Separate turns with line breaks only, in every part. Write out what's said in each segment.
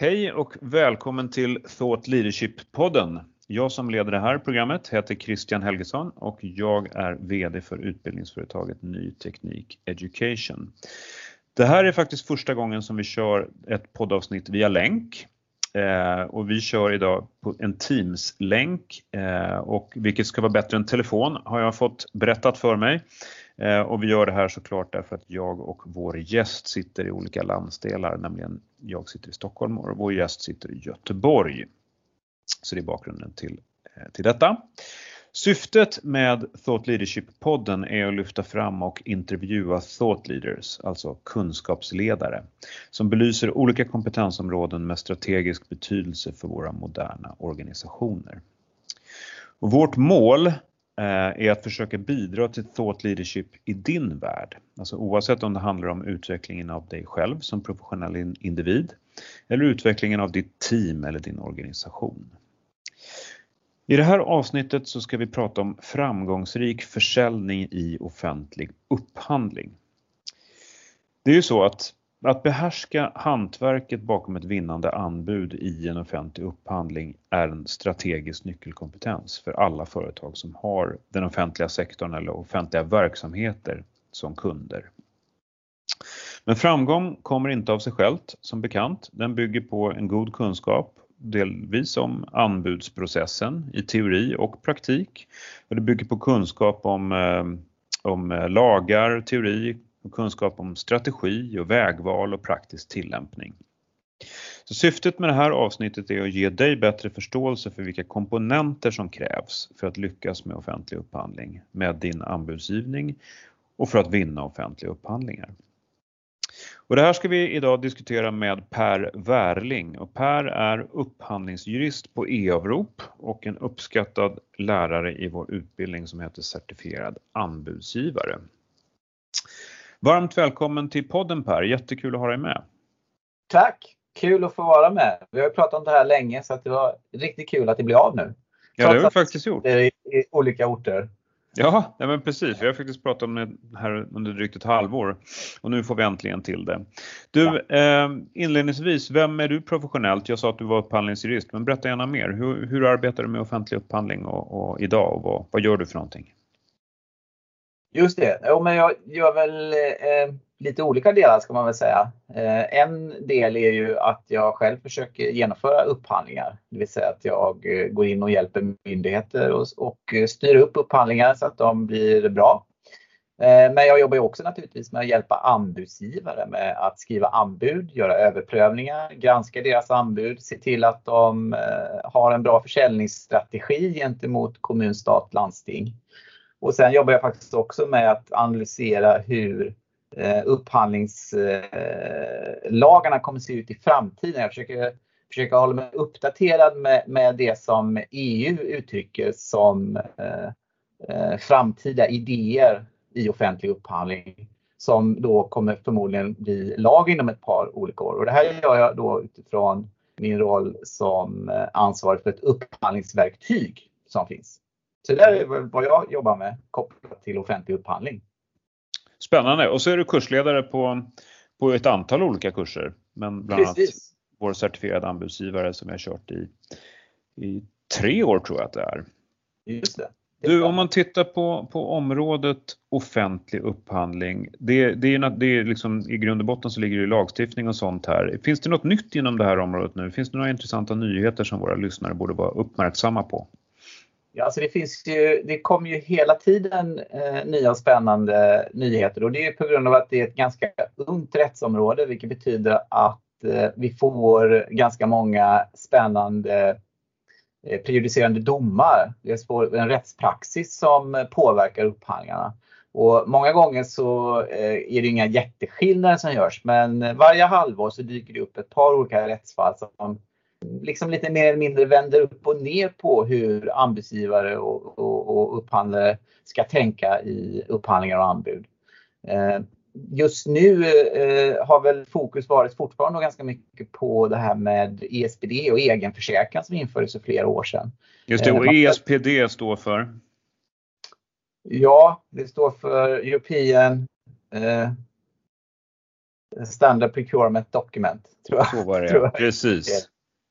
Hej och välkommen till Thought Leadership-podden. Jag som leder det här programmet heter Christian Helgesson och jag är VD för utbildningsföretaget Ny Teknik Education. Det här är faktiskt första gången som vi kör ett poddavsnitt via länk. Eh, och vi kör idag på en Teams-länk eh, och vilket ska vara bättre än telefon har jag fått berättat för mig. Eh, och vi gör det här såklart därför att jag och vår gäst sitter i olika landsdelar, nämligen jag sitter i Stockholm och vår gäst sitter i Göteborg. Så det är bakgrunden till, eh, till detta. Syftet med Thought Leadership-podden är att lyfta fram och intervjua thought leaders, alltså kunskapsledare, som belyser olika kompetensområden med strategisk betydelse för våra moderna organisationer. Och vårt mål Eh, är att försöka bidra till thought leadership i din värld. Alltså oavsett om det handlar om utvecklingen av dig själv som professionell individ eller utvecklingen av ditt team eller din organisation. I det här avsnittet så ska vi prata om framgångsrik försäljning i offentlig upphandling. Det är ju så att att behärska hantverket bakom ett vinnande anbud i en offentlig upphandling är en strategisk nyckelkompetens för alla företag som har den offentliga sektorn eller offentliga verksamheter som kunder. Men framgång kommer inte av sig självt som bekant. Den bygger på en god kunskap delvis om anbudsprocessen i teori och praktik. Och det bygger på kunskap om, eh, om eh, lagar, teori, och kunskap om strategi och vägval och praktisk tillämpning. Så syftet med det här avsnittet är att ge dig bättre förståelse för vilka komponenter som krävs för att lyckas med offentlig upphandling med din anbudsgivning och för att vinna offentliga upphandlingar. Och det här ska vi idag diskutera med Per Wärling och Per är upphandlingsjurist på e-avrop och en uppskattad lärare i vår utbildning som heter certifierad anbudsgivare. Varmt välkommen till podden Per, jättekul att ha dig med.
Tack, kul att få vara med. Vi har ju pratat om det här länge så att det var riktigt kul att det blir av nu.
Ja, det har vi faktiskt gjort.
I, I olika orter.
Ja, ja men precis. Vi har faktiskt pratat om det här under drygt ett halvår och nu får vi äntligen till det. Du, eh, inledningsvis, vem är du professionellt? Jag sa att du var upphandlingsjurist, men berätta gärna mer. Hur, hur arbetar du med offentlig upphandling och, och idag och vad, vad gör du för någonting?
Just det. Jo, men jag gör väl eh, lite olika delar ska man väl säga. Eh, en del är ju att jag själv försöker genomföra upphandlingar. Det vill säga att jag eh, går in och hjälper myndigheter och, och eh, styr upp upphandlingar så att de blir bra. Eh, men jag jobbar ju också naturligtvis med att hjälpa anbudsgivare med att skriva anbud, göra överprövningar, granska deras anbud, se till att de eh, har en bra försäljningsstrategi gentemot kommun, stat, landsting. Och sen jobbar jag faktiskt också med att analysera hur eh, upphandlingslagarna eh, kommer kommer se ut i framtiden. Jag försöker, försöker hålla mig uppdaterad med, med det som EU uttrycker som eh, eh, framtida idéer i offentlig upphandling som då kommer förmodligen bli lag inom ett par olika år. Och det här gör jag då utifrån min roll som ansvarig för ett upphandlingsverktyg som finns. Så det är vad jag jobbar med kopplat till offentlig upphandling.
Spännande och så är du kursledare på, på ett antal olika kurser. Men bland Precis. annat vår certifierade anbudsgivare som jag kört i, i tre år tror jag att det är.
Just det.
Du, om man tittar på, på området offentlig upphandling, det, det är, det är liksom, i grund och botten så ligger det i lagstiftning och sånt här. Finns det något nytt inom det här området nu? Finns det några intressanta nyheter som våra lyssnare borde vara uppmärksamma på?
Ja, alltså det, finns ju, det kommer ju hela tiden eh, nya spännande nyheter och det är på grund av att det är ett ganska ungt rättsområde vilket betyder att eh, vi får ganska många spännande eh, prejudicerande domar. Vi får en rättspraxis som påverkar upphandlingarna. Och många gånger så eh, är det inga jätteskillnader som görs men eh, varje halvår så dyker det upp ett par olika rättsfall som liksom lite mer eller mindre vänder upp och ner på hur anbudsgivare och, och, och upphandlare ska tänka i upphandlingar och anbud. Eh, just nu eh, har väl fokus varit fortfarande ganska mycket på det här med ESPD och egenförsäkran som infördes för flera år sedan.
Just det, och eh, ESPD står för?
Ja, det står för European eh, Standard Procurement Document.
Tror jag. Så var det, precis.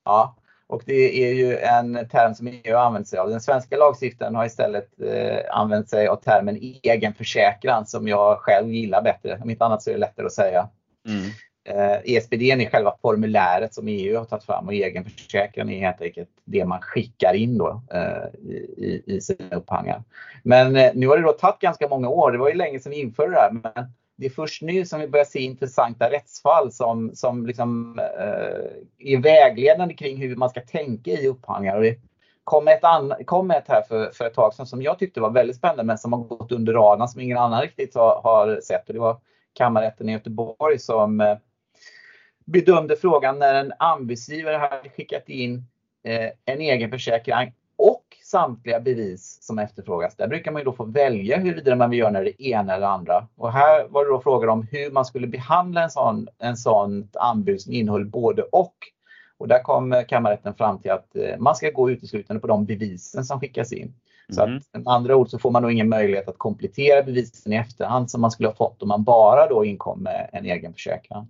Ja, och det är ju en term som EU har använt sig av. Den svenska lagstiftaren har istället eh, använt sig av termen egen försäkran som jag själv gillar bättre. Om inte annat så är det lättare att säga. Mm. Eh, ESPD är själva formuläret som EU har tagit fram och egen försäkran är helt enkelt det man skickar in då, eh, i, i sina upphandlingar. Men eh, nu har det då tagit ganska många år. Det var ju länge sedan vi införde det här. Men det är först nu som vi börjar se intressanta rättsfall som, som liksom, eh, är vägledande kring hur man ska tänka i upphandlingar. Och det kom ett, an, kom ett här för, för ett tag sedan som jag tyckte var väldigt spännande men som har gått under radarn som ingen annan riktigt har, har sett. Och det var kammarrätten i Göteborg som eh, bedömde frågan när en anbudsgivare hade skickat in eh, en egen försäkring och samtliga bevis som efterfrågas. Där brukar man ju då få välja huruvida man vill göra det ena eller andra. Och här var det då frågan om hur man skulle behandla en sån, en sån anbud som innehöll både och. Och där kom kammarrätten fram till att eh, man ska gå uteslutande på de bevisen som skickas in. Så att, mm. med andra ord så får man då ingen möjlighet att komplettera bevisen i efterhand som man skulle ha fått om man bara då inkom med en egen försäkran.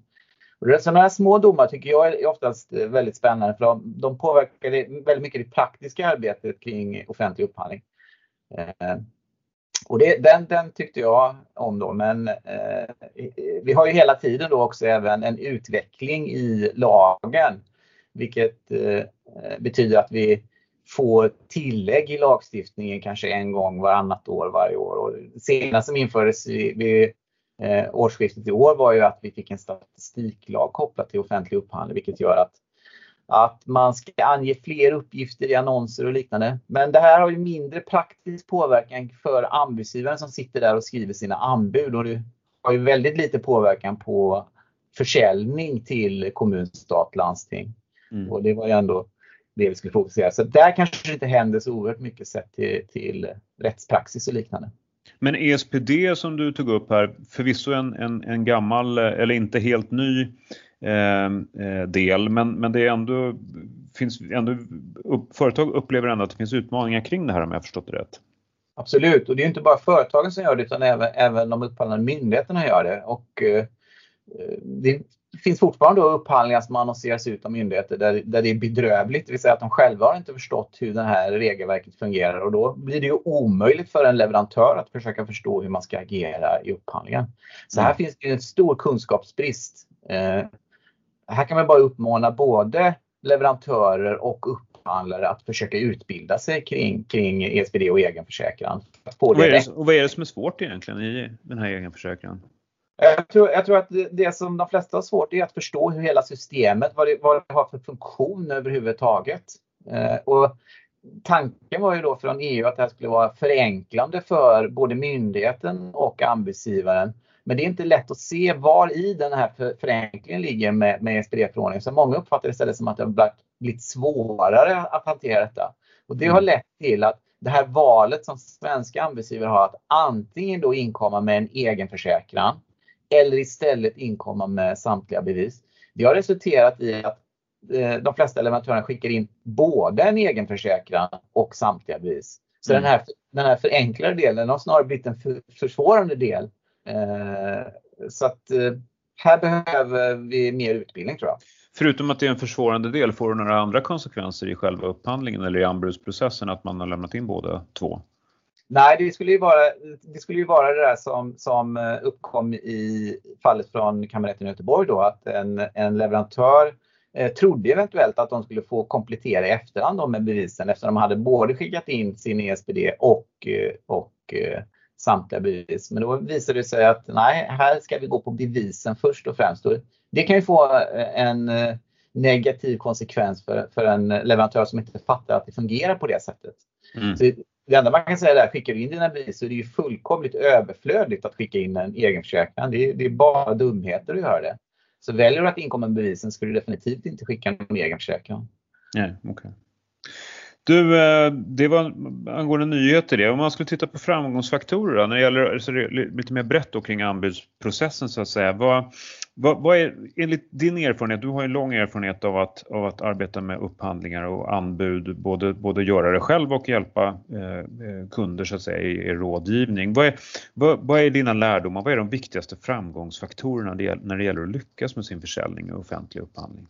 Sådana här små domar tycker jag är oftast eh, väldigt spännande för de, de påverkar väldigt mycket det praktiska arbetet kring offentlig upphandling. Eh, och det, den, den tyckte jag om då, men eh, vi har ju hela tiden då också även en utveckling i lagen, vilket eh, betyder att vi får tillägg i lagstiftningen kanske en gång varannat år varje år. Och senast som infördes vid eh, årsskiftet i år var ju att vi fick en statistiklag kopplat till offentlig upphandling vilket gör att, att man ska ange fler uppgifter i annonser och liknande. Men det här har ju mindre praktisk påverkan för anbudsgivaren som sitter där och skriver sina anbud och det har ju väldigt lite påverkan på försäljning till kommun, stat, landsting. Mm. Och det var ju ändå det vi skulle fokusera. Så där kanske det inte händer så oerhört mycket sett till, till rättspraxis och liknande.
Men ESPD som du tog upp här, förvisso en, en, en gammal, eh, eller inte helt ny eh, eh, del, men, men det är ändå, finns ändå upp, företag upplever ändå att det finns utmaningar kring det här om jag förstått det rätt.
Absolut, och det är inte bara företagen som gör det utan även, även de upphandlande myndigheterna gör det. Och, eh, eh det finns fortfarande upphandlingar som annonseras ut av myndigheter där, där det är bedrövligt, det vill säga att de själva har inte förstått hur det här regelverket fungerar och då blir det ju omöjligt för en leverantör att försöka förstå hur man ska agera i upphandlingen. Så här mm. finns det en stor kunskapsbrist. Eh, här kan man bara uppmana både leverantörer och upphandlare att försöka utbilda sig kring, kring ESPD och egenförsäkran.
Och vad, är det, och vad är det som är svårt egentligen i den här egenförsäkran?
Jag tror, jag tror, att det som de flesta har svårt är att förstå hur hela systemet, vad det, vad det har för funktion överhuvudtaget. Eh, och tanken var ju då från EU att det här skulle vara förenklande för både myndigheten och anbudsgivaren. Men det är inte lätt att se var i den här förenklingen ligger med, med SPD-förordningen. Så många uppfattar det istället som att det har blivit svårare att hantera detta. Och det har mm. lett till att det här valet som svenska anbudsgivare har att antingen då inkomma med en egen försäkran eller istället inkomma med samtliga bevis. Det har resulterat i att eh, de flesta leverantörer skickar in både en egen försäkran och samtliga bevis. Så mm. den, här, den här förenklade delen har snarare blivit en för, försvårande del. Eh, så att eh, här behöver vi mer utbildning tror jag.
Förutom att det är en försvårande del, får det några andra konsekvenser i själva upphandlingen eller i anbudsprocessen att man har lämnat in båda två?
Nej, det skulle ju vara det, skulle ju vara det där som, som eh, uppkom i fallet från kammarrätten i Göteborg då att en, en leverantör eh, trodde eventuellt att de skulle få komplettera i efterhand med bevisen eftersom de hade både skickat in sin ESPD och, eh, och eh, samtliga bevis. Men då visade det sig att nej, här ska vi gå på bevisen först och främst. Det kan ju få en negativ konsekvens för, för en leverantör som inte fattar att det fungerar på det sättet. Mm. Så det enda man kan säga är att skickar du in dina bevis så är det ju fullkomligt överflödigt att skicka in en egenförsäkran. Det är, det är bara dumheter att göra det. Så väljer du att inkomma med bevisen ska du definitivt inte skicka någon egenförsäkran.
Nej, okay. Du, eh, det var angående nyheter det. Om man skulle titta på framgångsfaktorer då, när det gäller alltså lite mer brett då kring anbudsprocessen så att säga. Vad, vad, vad, är enligt din erfarenhet, du har ju lång erfarenhet av att, av att arbeta med upphandlingar och anbud, både, både göra det själv och hjälpa eh, eh kunder så att säga i, i rådgivning. Vad är, vad, vad, är dina lärdomar? Vad är de viktigaste framgångsfaktorerna när det gäller att lyckas med sin försäljning och offentlig upphandling?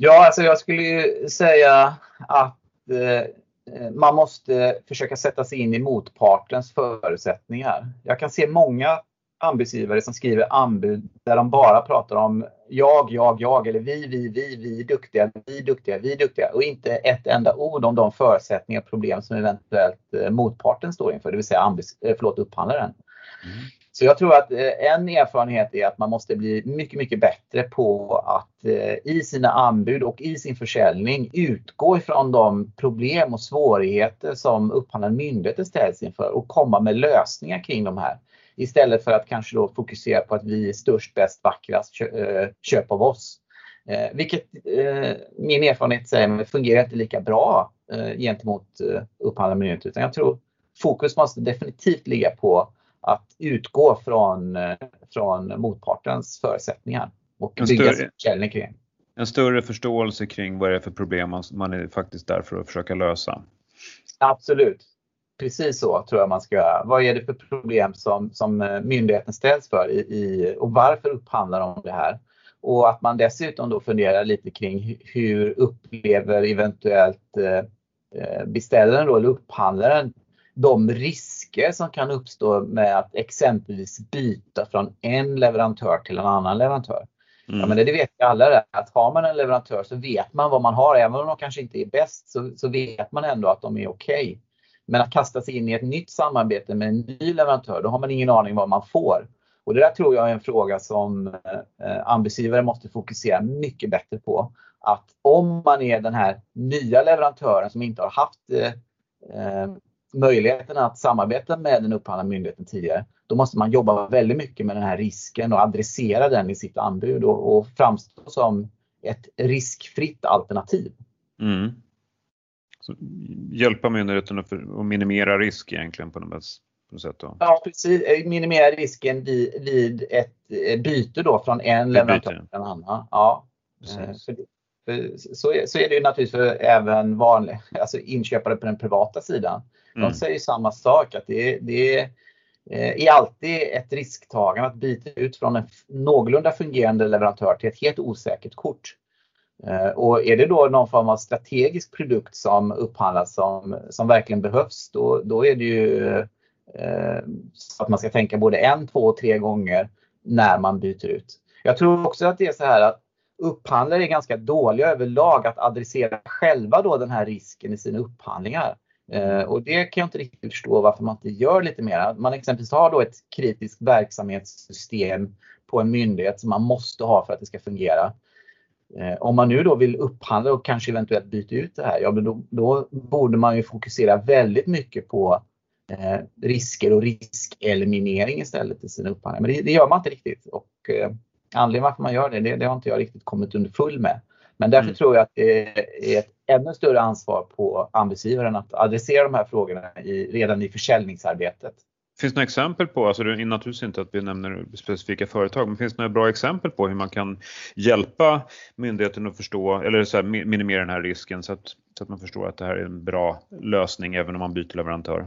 Ja, alltså jag skulle säga att eh, man måste försöka sätta sig in i motpartens förutsättningar. Jag kan se många anbudsgivare som skriver anbud där de bara pratar om jag, jag, jag eller vi, vi, vi, vi är duktiga, vi är duktiga, vi är duktiga och inte ett enda ord om de förutsättningar och problem som eventuellt eh, motparten står inför, det vill säga anbuds, eh, förlåt, upphandlaren. Mm. Så jag tror att eh, en erfarenhet är att man måste bli mycket, mycket bättre på att eh, i sina anbud och i sin försäljning utgå ifrån de problem och svårigheter som upphandlande myndigheter ställs inför och komma med lösningar kring de här. Istället för att kanske då fokusera på att vi är störst, bäst, vackrast, eh, köp av oss. Vilket min erfarenhet säger mig fungerar inte lika bra gentemot upphandlande myndigheter. Utan jag tror fokus måste definitivt ligga på att utgå från, eh, från motpartens förutsättningar och
en bygga sin försäljning kring. En större förståelse kring vad det är för problem man är faktiskt där för att försöka lösa.
Absolut. Precis så tror jag man ska göra. Vad är det för problem som, som eh, myndigheten ställs för i, i, och varför upphandlar de det här? Och att man dessutom då funderar lite kring hur upplever eventuellt eh, beställaren då, eller upphandlaren de risker som kan uppstå med att exempelvis byta från en leverantör till en annan leverantör. Mm. Ja, men det, vet alla det, att har man en leverantör så vet man vad man har. Även om de kanske inte är bäst så, så vet man ändå att de är okej. Okay. Men att kasta sig in i ett nytt samarbete med en ny leverantör, då har man ingen aning vad man får. Och det där tror jag är en fråga som eh, måste fokusera mycket bättre på. Att om man är den här nya leverantören som inte har haft eh, eh möjligheten att samarbeta med den upphandlande myndigheten tidigare, då måste man jobba väldigt mycket med den här risken och adressera den i sitt anbud och, och framstå som ett riskfritt alternativ. Mm.
Hjälpa myndigheten att, minimera risk egentligen på något sätt? Då.
Ja, precis. Minimera risken vid, vid ett eh, byte då från en leverantör till en annan. Ja. Eh, så, så är det ju naturligtvis för även vanliga alltså inköpare på den privata sidan. Mm. De säger samma sak, att det, det eh, är alltid ett risktagande att byta ut från en någorlunda fungerande leverantör till ett helt osäkert kort. Eh, och är det då någon form av strategisk produkt som upphandlas som, som verkligen behövs, då, då är det ju eh, så att man ska tänka både en, två, och tre gånger när man byter ut. Jag tror också att det är så här att upphandlare är ganska dåliga överlag att adressera själva då den här risken i sina upphandlingar. Eh, och det kan jag inte riktigt förstå varför man inte gör lite mer. Man exempelvis har då ett kritiskt verksamhetssystem på en myndighet som man måste ha för att det ska fungera. Eh, om man nu då vill upphandla och kanske eventuellt byta ut det här, ja men då, då borde man ju fokusera väldigt mycket på eh, risker och riskeliminering istället i sina upphandlingar. Men det, det, gör man inte riktigt och eh, anledningen varför man gör det, det, det har inte jag riktigt kommit under full med. Men därför mm. tror jag att det är ett ännu större ansvar på anbudsgivaren att adressera de här frågorna i, redan i försäljningsarbetet.
Finns det några exempel på, alltså det är naturligtvis inte att vi nämner specifika företag, men finns det några bra exempel på hur man kan hjälpa myndigheten att förstå eller så här, minimera den här risken så att, så att man förstår att det här är en bra lösning även om man byter leverantör?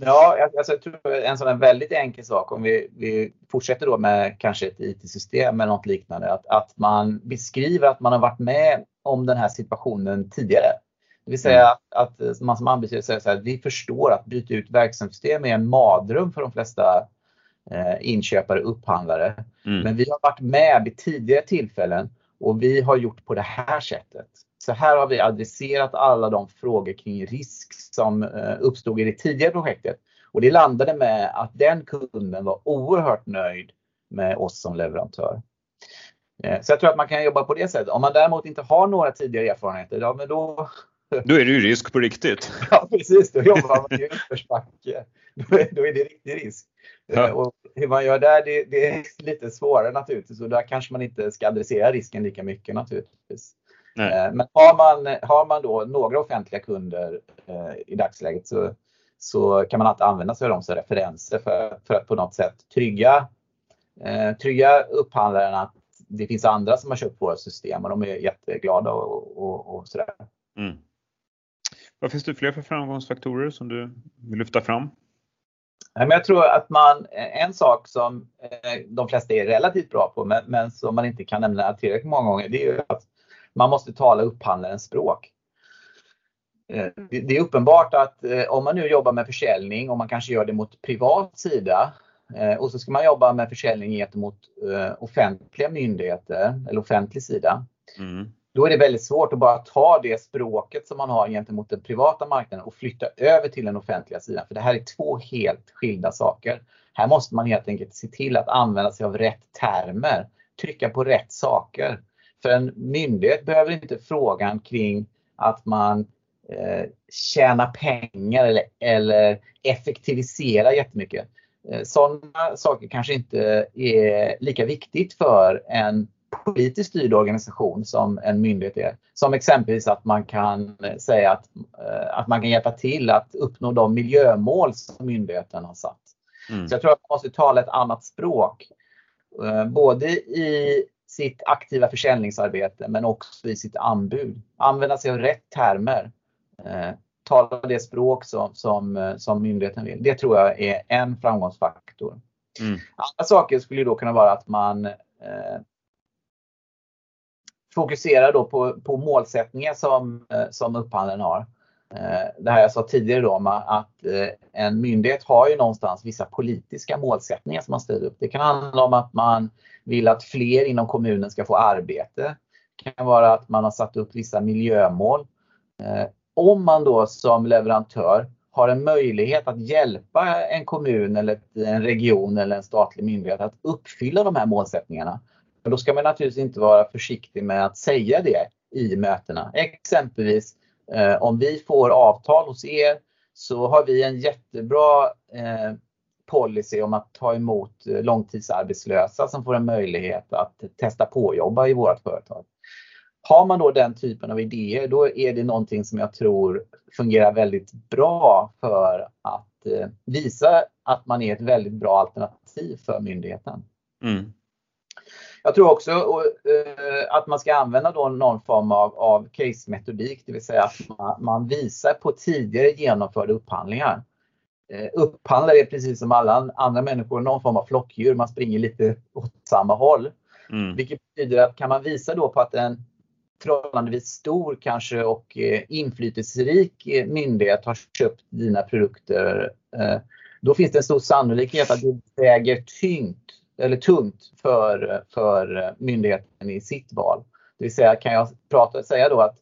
Ja, alltså jag tror en sån väldigt enkel sak om vi, vi fortsätter då med kanske ett IT-system eller något liknande. Att, att man beskriver att man har varit med om den här situationen tidigare. Det vill säga att, att man som anbudsgivare säger så här, vi förstår att byta ut verksamhetssystem är en madrum för de flesta eh, inköpare och upphandlare. Mm. Men vi har varit med vid tidigare tillfällen och vi har gjort på det här sättet. Så här har vi adresserat alla de frågor kring risk som eh, uppstod i det tidigare projektet. Och det landade med att den kunden var oerhört nöjd med oss som leverantör. Eh, så jag tror att man kan jobba på det sättet. Om man däremot inte har några tidigare erfarenheter, ja men då...
Då är det ju risk på riktigt.
Ja precis, då jobbar man i utförsbacke. Då är, då är det riktig risk. Ja. Och hur man gör där, det, det, är lite svårare naturligtvis och där kanske man inte ska adressera risken lika mycket naturligtvis. Nej. Men har man, har man då några offentliga kunder i dagsläget så, så kan man alltid använda sig av dem som referenser för, för att på något sätt trygga, trygga upphandlaren att det finns andra som har köpt våra system och de är jätteglada och, och, och sådär. Mm.
Vad finns det fler för framgångsfaktorer som du vill lyfta fram?
Jag tror att man, en sak som eh, de flesta är relativt bra på men, men som man inte kan nämna tillräckligt många gånger det är att man måste tala upphandlarens språk. Eh, det är uppenbart att eh, om man nu jobbar med försäljning och man kanske gör det mot privat sida och så ska man jobba med försäljning gentemot offentliga myndigheter eller offentlig sida. Mm då är det väldigt svårt att bara ta det språket som man har gentemot den privata marknaden och flytta över till den offentliga sidan. För det här är två helt skilda saker. Här måste man helt enkelt se till att använda sig av rätt termer, trycka på rätt saker. För en myndighet behöver inte frågan kring att man eh, tjänar pengar eller, eller effektivisera jättemycket. Eh, sådana saker kanske inte är lika viktigt för en politiskt styrd organisation som en myndighet är. Som exempelvis att man kan säga att, eh, att man kan hjälpa till att uppnå de miljömål som myndigheten har satt. Mm. Så jag tror att man måste tala ett annat språk. Eh, både i sitt aktiva försäljningsarbete men också i sitt anbud. Använda sig av rätt termer. Eh, tala det språk som, som, som myndigheten vill. Det tror jag är en framgångsfaktor. Mm. Andra saker skulle då kunna vara att man fokuserar då på, på målsättningar som, eh, som upphandlaren har. Eh, det här jag sa tidigare då om att eh, en myndighet har ju någonstans vissa politiska målsättningar som man ställer upp. Det kan handla om att man vill att fler inom kommunen ska få arbete. Det kan vara att man har satt upp vissa miljömål. Eh, om man då som leverantör har en möjlighet att hjälpa en kommun eller en region eller en statlig myndighet att uppfylla de här målsättningarna då ska man naturligtvis inte vara försiktig med att säga det i mötena. Exempelvis Eh, om vi får avtal hos er så har vi en jättebra eh, policy om att ta emot eh, långtidsarbetslösa som får en möjlighet att testa på jobba i vårt företag. Har man då den typen av idéer då är det någonting som jag tror fungerar väldigt bra för att eh, visa att man är ett väldigt bra alternativ för myndigheten. Mm. Jag tror också uh, att man ska använda då någon form av, av case-metodik, det vill säga att man, man visar på tidigare genomförda upphandlingar. Uh, upphandlare är precis som alla andra människor någon form av flockdjur, man springer lite åt samma håll. Mm. Vilket betyder att kan man visa då på att en förhållandevis stor kanske och uh, inflytelserik myndighet har köpt dina produkter, då finns det en stor sannolikhet att det väger tyngt eller tungt för, för myndigheten i sitt val. Det vill säga kan jag prata, säga då att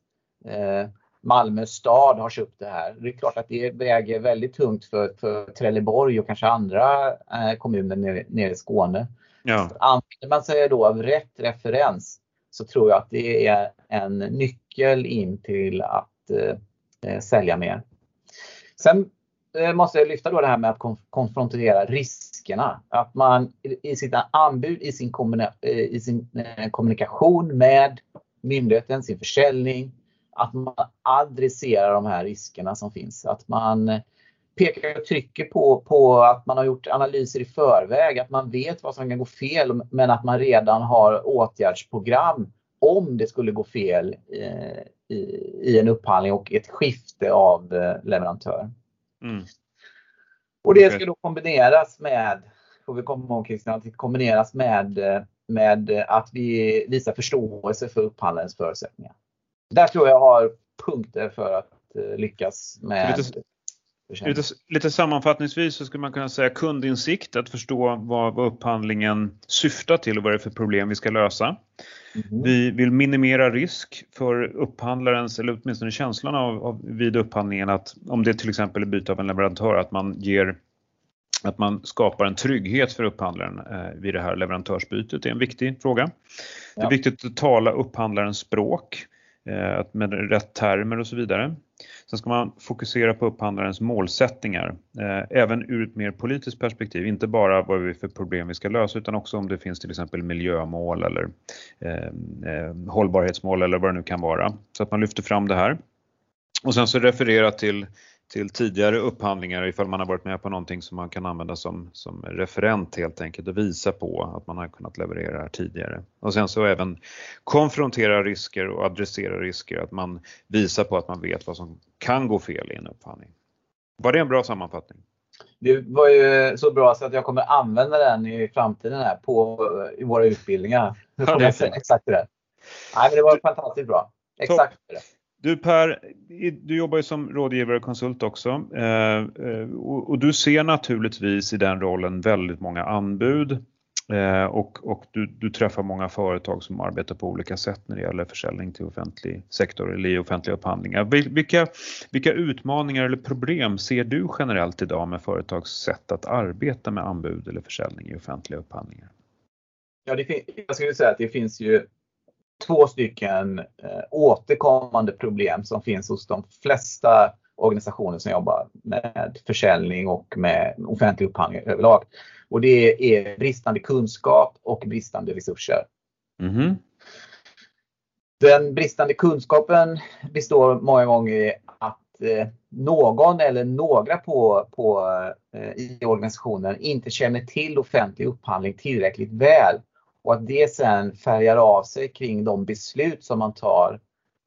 eh, Malmö stad har köpt det här. Det är klart att det väger väldigt tungt för, för Trelleborg och kanske andra eh, kommuner nere, nere, i Skåne. Ja. Använder man sig då av rätt referens så tror jag att det är en nyckel in till att eh, sälja mer. Sen Eh, måste jag lyfta då det här med att konfrontera riskerna. Att man i sitt anbud, i sin, eh, i sin eh, kommunikation med myndigheten, sin försäljning, att man adresserar de här riskerna som finns. Att man eh, pekar och trycker på, på att man har gjort analyser i förväg, att man vet vad som kan gå fel men att man redan har åtgärdsprogram om det skulle gå fel i, i en upphandling och ett skifte av leverantör. Mm. Och det ska då kombineras med, får vi komma ihåg Christian, kombineras med, med att vi visar förståelse för upphandlarens förutsättningar. Där tror jag har punkter för att eh, lyckas med
lite, lite, lite, sammanfattningsvis så skulle man kunna säga kundinsikt, att förstå vad, vad upphandlingen syftar till och vad det är för problem vi ska lösa. Mm. Vi vill minimera risk för upphandlarens, eller åtminstone känslan av, av vid upphandlingen att om det till exempel är byte av en leverantör, att man ger att man skapar en trygghet för upphandlaren eh, vid det här leverantörsbytet är en viktig fråga. Det är viktigt att tala upphandlarens språk eh, med rätt termer och så vidare. Sen ska man fokusera på upphandlarens målsättningar, eh, även ur ett mer politiskt perspektiv, inte bara vad vi för problem vi ska lösa utan också om det finns till exempel miljömål eller eh, eh hållbarhetsmål eller vad det nu kan vara. Så att man lyfter fram det här. Och sen så referera till till tidigare upphandlingar ifall man har varit med på någonting som man kan använda som, som referent helt enkelt och visa på att man har kunnat leverera tidigare. Och sen så även konfrontera risker och adressera risker, att man visar på att man vet vad som kan gå fel i en upphandling. Var det en bra sammanfattning?
Det var ju så bra så att jag kommer använda den i framtiden här på, i våra utbildningar. Ja, det exakt det. Nej, men det var fantastiskt bra. Exakt det.
Du Per, du jobbar ju som rådgivare och konsult också eh, eh, och du ser naturligtvis i den rollen väldigt många anbud eh, och, och du, du, träffar många företag som arbetar på olika sätt när det gäller försäljning till offentlig sektor eller i offentliga upphandlingar. Vilka, vilka utmaningar eller problem ser du generellt idag med företags sätt att arbeta med anbud eller försäljning i offentliga upphandlingar?
Ja, det jag skulle säga att det finns ju två stycken eh, återkommande problem som finns hos de flesta organisationer som jobbar med försäljning och med offentlig upphandling överlag. Och det är bristande kunskap och bristande resurser. Mm. Den bristande kunskapen består många gånger i att eh, någon eller några på, på, eh, i organisationen inte känner till offentlig upphandling tillräckligt väl och att det sen färgar av sig kring de beslut som man tar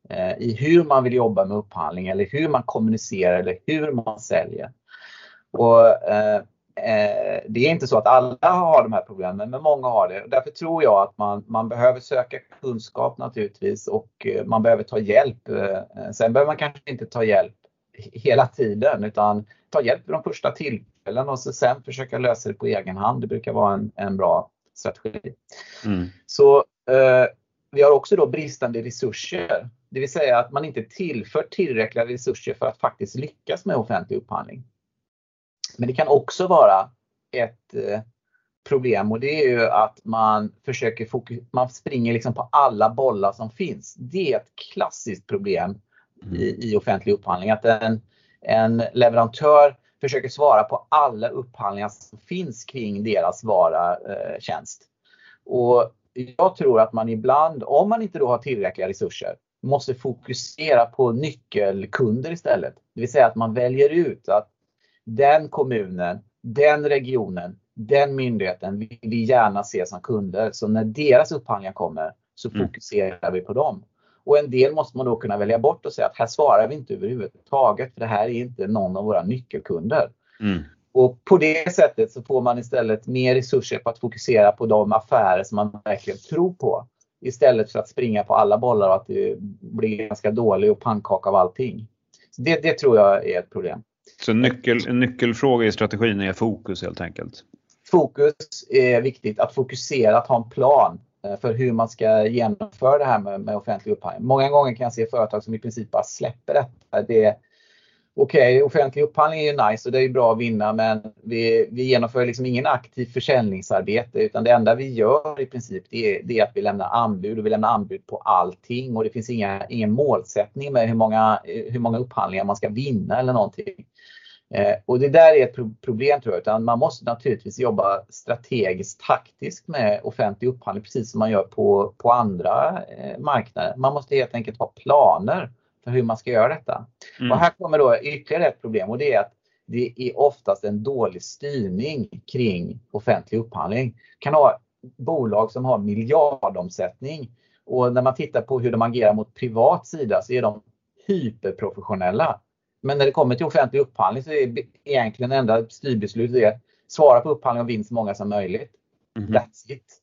eh, i hur man vill jobba med upphandling eller hur man kommunicerar eller hur man säljer. Och, eh, eh det är inte så att alla har de här problemen, men många har det. Därför tror jag att man, man behöver söka kunskap naturligtvis och eh, man behöver ta hjälp. Eh, sen behöver man kanske inte ta hjälp hela tiden utan ta hjälp vid de första tillfällena och så sen försöka lösa det på egen hand. Det brukar vara en, en bra strategi. Mm. Så eh, vi har också då bristande resurser. Det vill säga att man inte tillför tillräckliga resurser för att faktiskt lyckas med offentlig upphandling. Men det kan också vara ett eh, problem och det är ju att man försöker fokus man springer liksom på alla bollar som finns. Det är ett klassiskt problem mm. i, i offentlig upphandling. Att en, en leverantör försöker svara på alla upphandlingar som finns kring deras vara, eh, tjänst. Och jag tror att man ibland, om man inte då har tillräckliga resurser, måste fokusera på nyckelkunder istället. Det vill säga att man väljer ut att den kommunen, den regionen, den myndigheten vill vi gärna se som kunder. Så när deras upphandlingar kommer så mm. fokuserar mm. vi på dem. Och en del måste man då kunna välja bort och säga att här svarar vi inte överhuvudtaget för det här är inte någon av våra nyckelkunder. Mm. Och på det sättet så får man istället mer resurser på att fokusera på de affärer som man verkligen tror på. Istället för att springa på alla bollar och att det blir ganska dålig och pannkaka av allting. Så det, det tror jag är ett problem.
Så nyckel, en nyckelfråga i strategin är fokus helt enkelt?
Fokus är viktigt, att fokusera, att ha en plan. Eh, för hur man ska genomföra det här med, med offentlig upphandling. Många gånger kan jag se företag som i princip bara släpper detta. Det, Okej, okay, offentlig upphandling är ju nice och det är bra att vinna men vi, vi genomför liksom ingen aktiv försäljningsarbete utan det enda vi gör i princip det är, det är att vi lämnar anbud och vi lämnar anbud på allting och det finns inga, ingen målsättning med hur många, hur många upphandlingar man ska vinna eller någonting. Eh, och det där är ett problem tror jag, utan man måste naturligtvis jobba strategiskt taktiskt med offentlig upphandling precis som man gör på, på andra eh, marknader. Man måste helt enkelt ha planer för hur man ska göra detta. Mm. Och här kommer då ytterligare ett problem och det är att det är oftast en dålig styrning kring offentlig upphandling. Du kan ha bolag som har miljardomsättning och när man tittar på hur de agerar mot privat sida så är de hyperprofessionella. Men när det kommer till offentlig upphandling så är egentligen enda styrbeslutet att svara på upphandling och vinna så många som möjligt. Mm. That's it.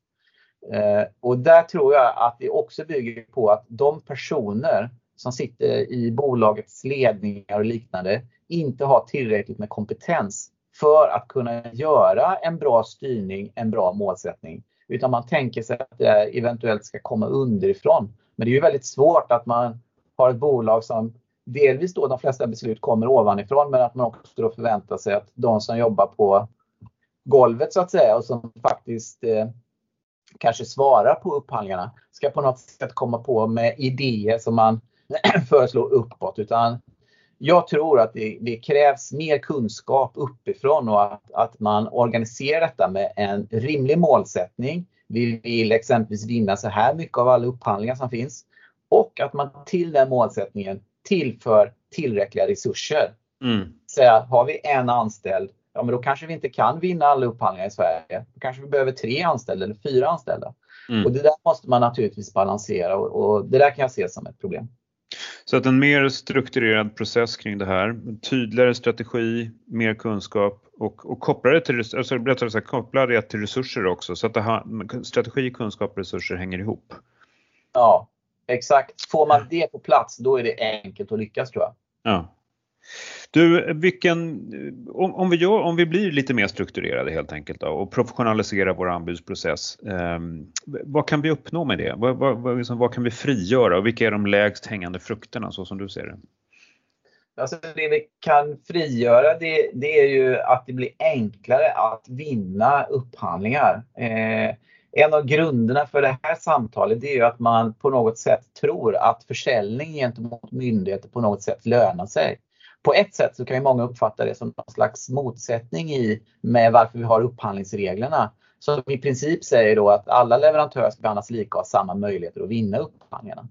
Eh, och där tror jag att det också bygger på att de personer som sitter i bolagets ledningar och liknande inte har tillräckligt med kompetens för att kunna göra en bra styrning, en bra målsättning. Utan man tänker sig att det eventuellt ska komma underifrån. Men det är ju väldigt svårt att man har ett bolag som delvis då de flesta beslut kommer ovanifrån men att man också då förväntar sig att de som jobbar på golvet så att säga och som faktiskt eh, kanske svarar på upphandlingarna ska på något sätt komma på med idéer som man föreslår uppåt utan jag tror att det, det, krävs mer kunskap uppifrån och att, att man organiserar detta med en rimlig målsättning. Vi vill exempelvis vinna så här mycket av alla upphandlingar som finns och att man till den målsättningen tillför tillräckliga resurser. Mm. Så har vi en anställd, ja men då kanske vi inte kan vinna alla upphandlingar i Sverige. Då kanske vi behöver tre anställda eller fyra anställda. Mm. Och det där måste man naturligtvis balansera och, och det där kan jag se som ett problem.
Så att en mer strukturerad process kring det här, tydligare strategi, mer kunskap och, och koppla det till, alltså, rättare sagt, koppla det till resurser också så att ha, strategi, kunskap och resurser hänger ihop.
Ja, exakt. Får man det på plats då är det enkelt att lyckas tror jag.
Ja. Du, vilken, om, om, vi gör, om vi blir lite mer strukturerade helt enkelt då, och professionaliserar vår anbudsprocess, eh, vad kan vi uppnå med det? Vad, vad, liksom, vad, kan vi frigöra och vilka är de lägst hängande frukterna så som du ser det?
Alltså det vi kan frigöra det, det är ju att det blir enklare att vinna upphandlingar. Eh, en av grunderna för det här samtalet är ju att man på något sätt tror att försäljning gentemot myndigheter på något sätt lönar sig på ett sätt så kan ju många uppfatta det som någon slags motsättning i med varför vi har upphandlingsreglerna. Som i princip säger då att alla leverantörer ska behandlas lika och ha samma möjligheter att vinna upphandlingarna.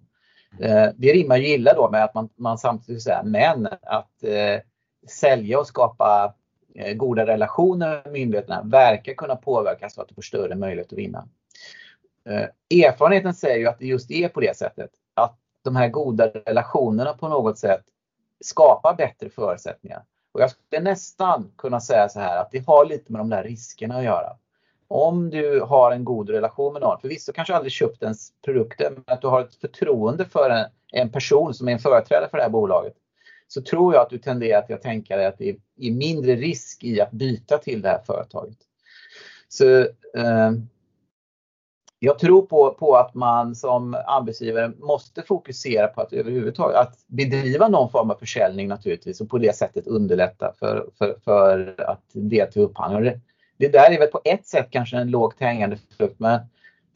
Eh, det rimmar ju illa då med att man, man samtidigt säger men att eh, sälja och skapa Eh, goda relationer med myndigheterna verkar kunna påverkas så att du får större möjlighet att vinna. Eh, erfarenheten säger ju att det just är på det sättet. Att de här goda relationerna på något sätt skapar bättre förutsättningar. Och jag skulle nästan kunna säga så här att det har lite med de där riskerna att göra. Om du har en god relation med någon, förvisso kanske aldrig köpt ens produkter, men att du har ett förtroende för en, en person som är en företrädare för det här bolaget. Så tror jag att du tenderar till att tänka dig att det är mindre risk i att byta till det här företaget. Så eh, jag tror på, på att man som arbetsgivare måste fokusera på att överhuvudtaget att bedriva någon form av försäljning naturligtvis och på det sättet underlätta för, för, för att delta i upphandling. Det, det där är väl på ett sätt kanske en lågt hängande frukt men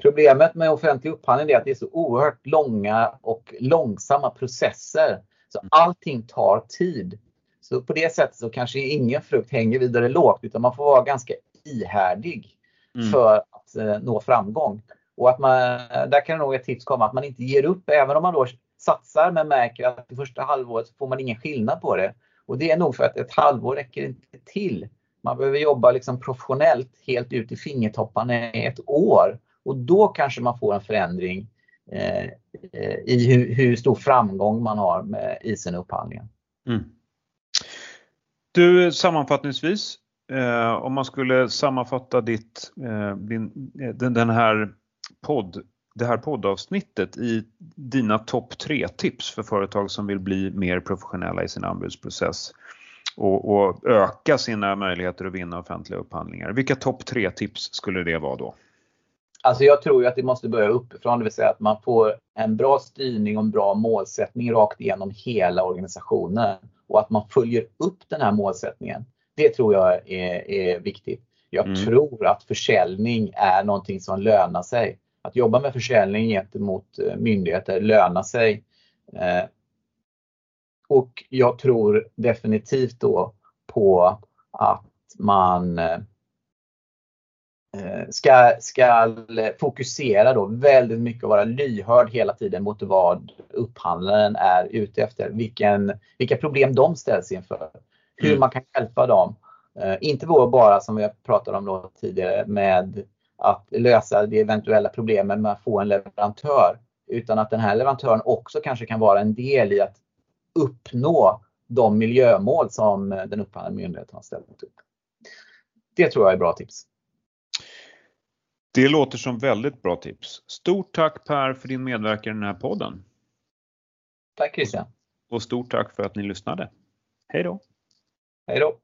problemet med offentlig upphandling är att det är så oerhört långa och långsamma processer. Så allting tar tid. Så på det sättet så kanske ingen frukt hänger vidare lågt utan man får vara ganska ihärdig mm. för att eh, nå framgång. Och att man, där kan nog ett tips komma att man inte ger upp även om man då satsar men märker att det första halvåret så får man ingen skillnad på det. Och det är nog för att ett halvår räcker inte till. Man behöver jobba liksom professionellt helt ut i fingertopparna i ett år och då kanske man får en förändring Eh, i hur, hur, stor framgång man har med, i sin upphandling. Mm.
Du sammanfattningsvis, eh, om man skulle sammanfatta ditt, eh, din, eh, den, den här podd, det här poddavsnittet i dina topp tre tips för företag som vill bli mer professionella i sin anbudsprocess och, och öka sina möjligheter att vinna offentliga upphandlingar. Vilka topp tre tips skulle det vara då?
Alltså jag tror att det måste börja uppifrån, det vill säga att man får en bra styrning och en bra målsättning rakt igenom hela organisationen och att man följer upp den här målsättningen. Det tror jag är, är viktigt. Jag mm. tror att försäljning är någonting som lönar sig. Att jobba med försäljning gentemot eh, myndigheter lönar sig. Eh, och jag tror definitivt då på att man eh, ska, ska fokusera då väldigt mycket och vara lyhörd hela tiden mot vad upphandlaren är ute efter. Vilken, vilka problem de ställs inför. Hur mm. man kan hjälpa dem. Inte bara som vi pratade om då tidigare med att lösa de eventuella problemen med att få en leverantör. Utan att den här leverantören också kanske kan vara en del i att uppnå de miljömål som den upphandlande myndigheten har ställt upp. Det tror jag är bra tips.
Det låter som väldigt bra tips. Stort tack Per för din medverkan i den här podden.
Tack Christian.
Och stort tack för att ni lyssnade. Hej då!
Hej då!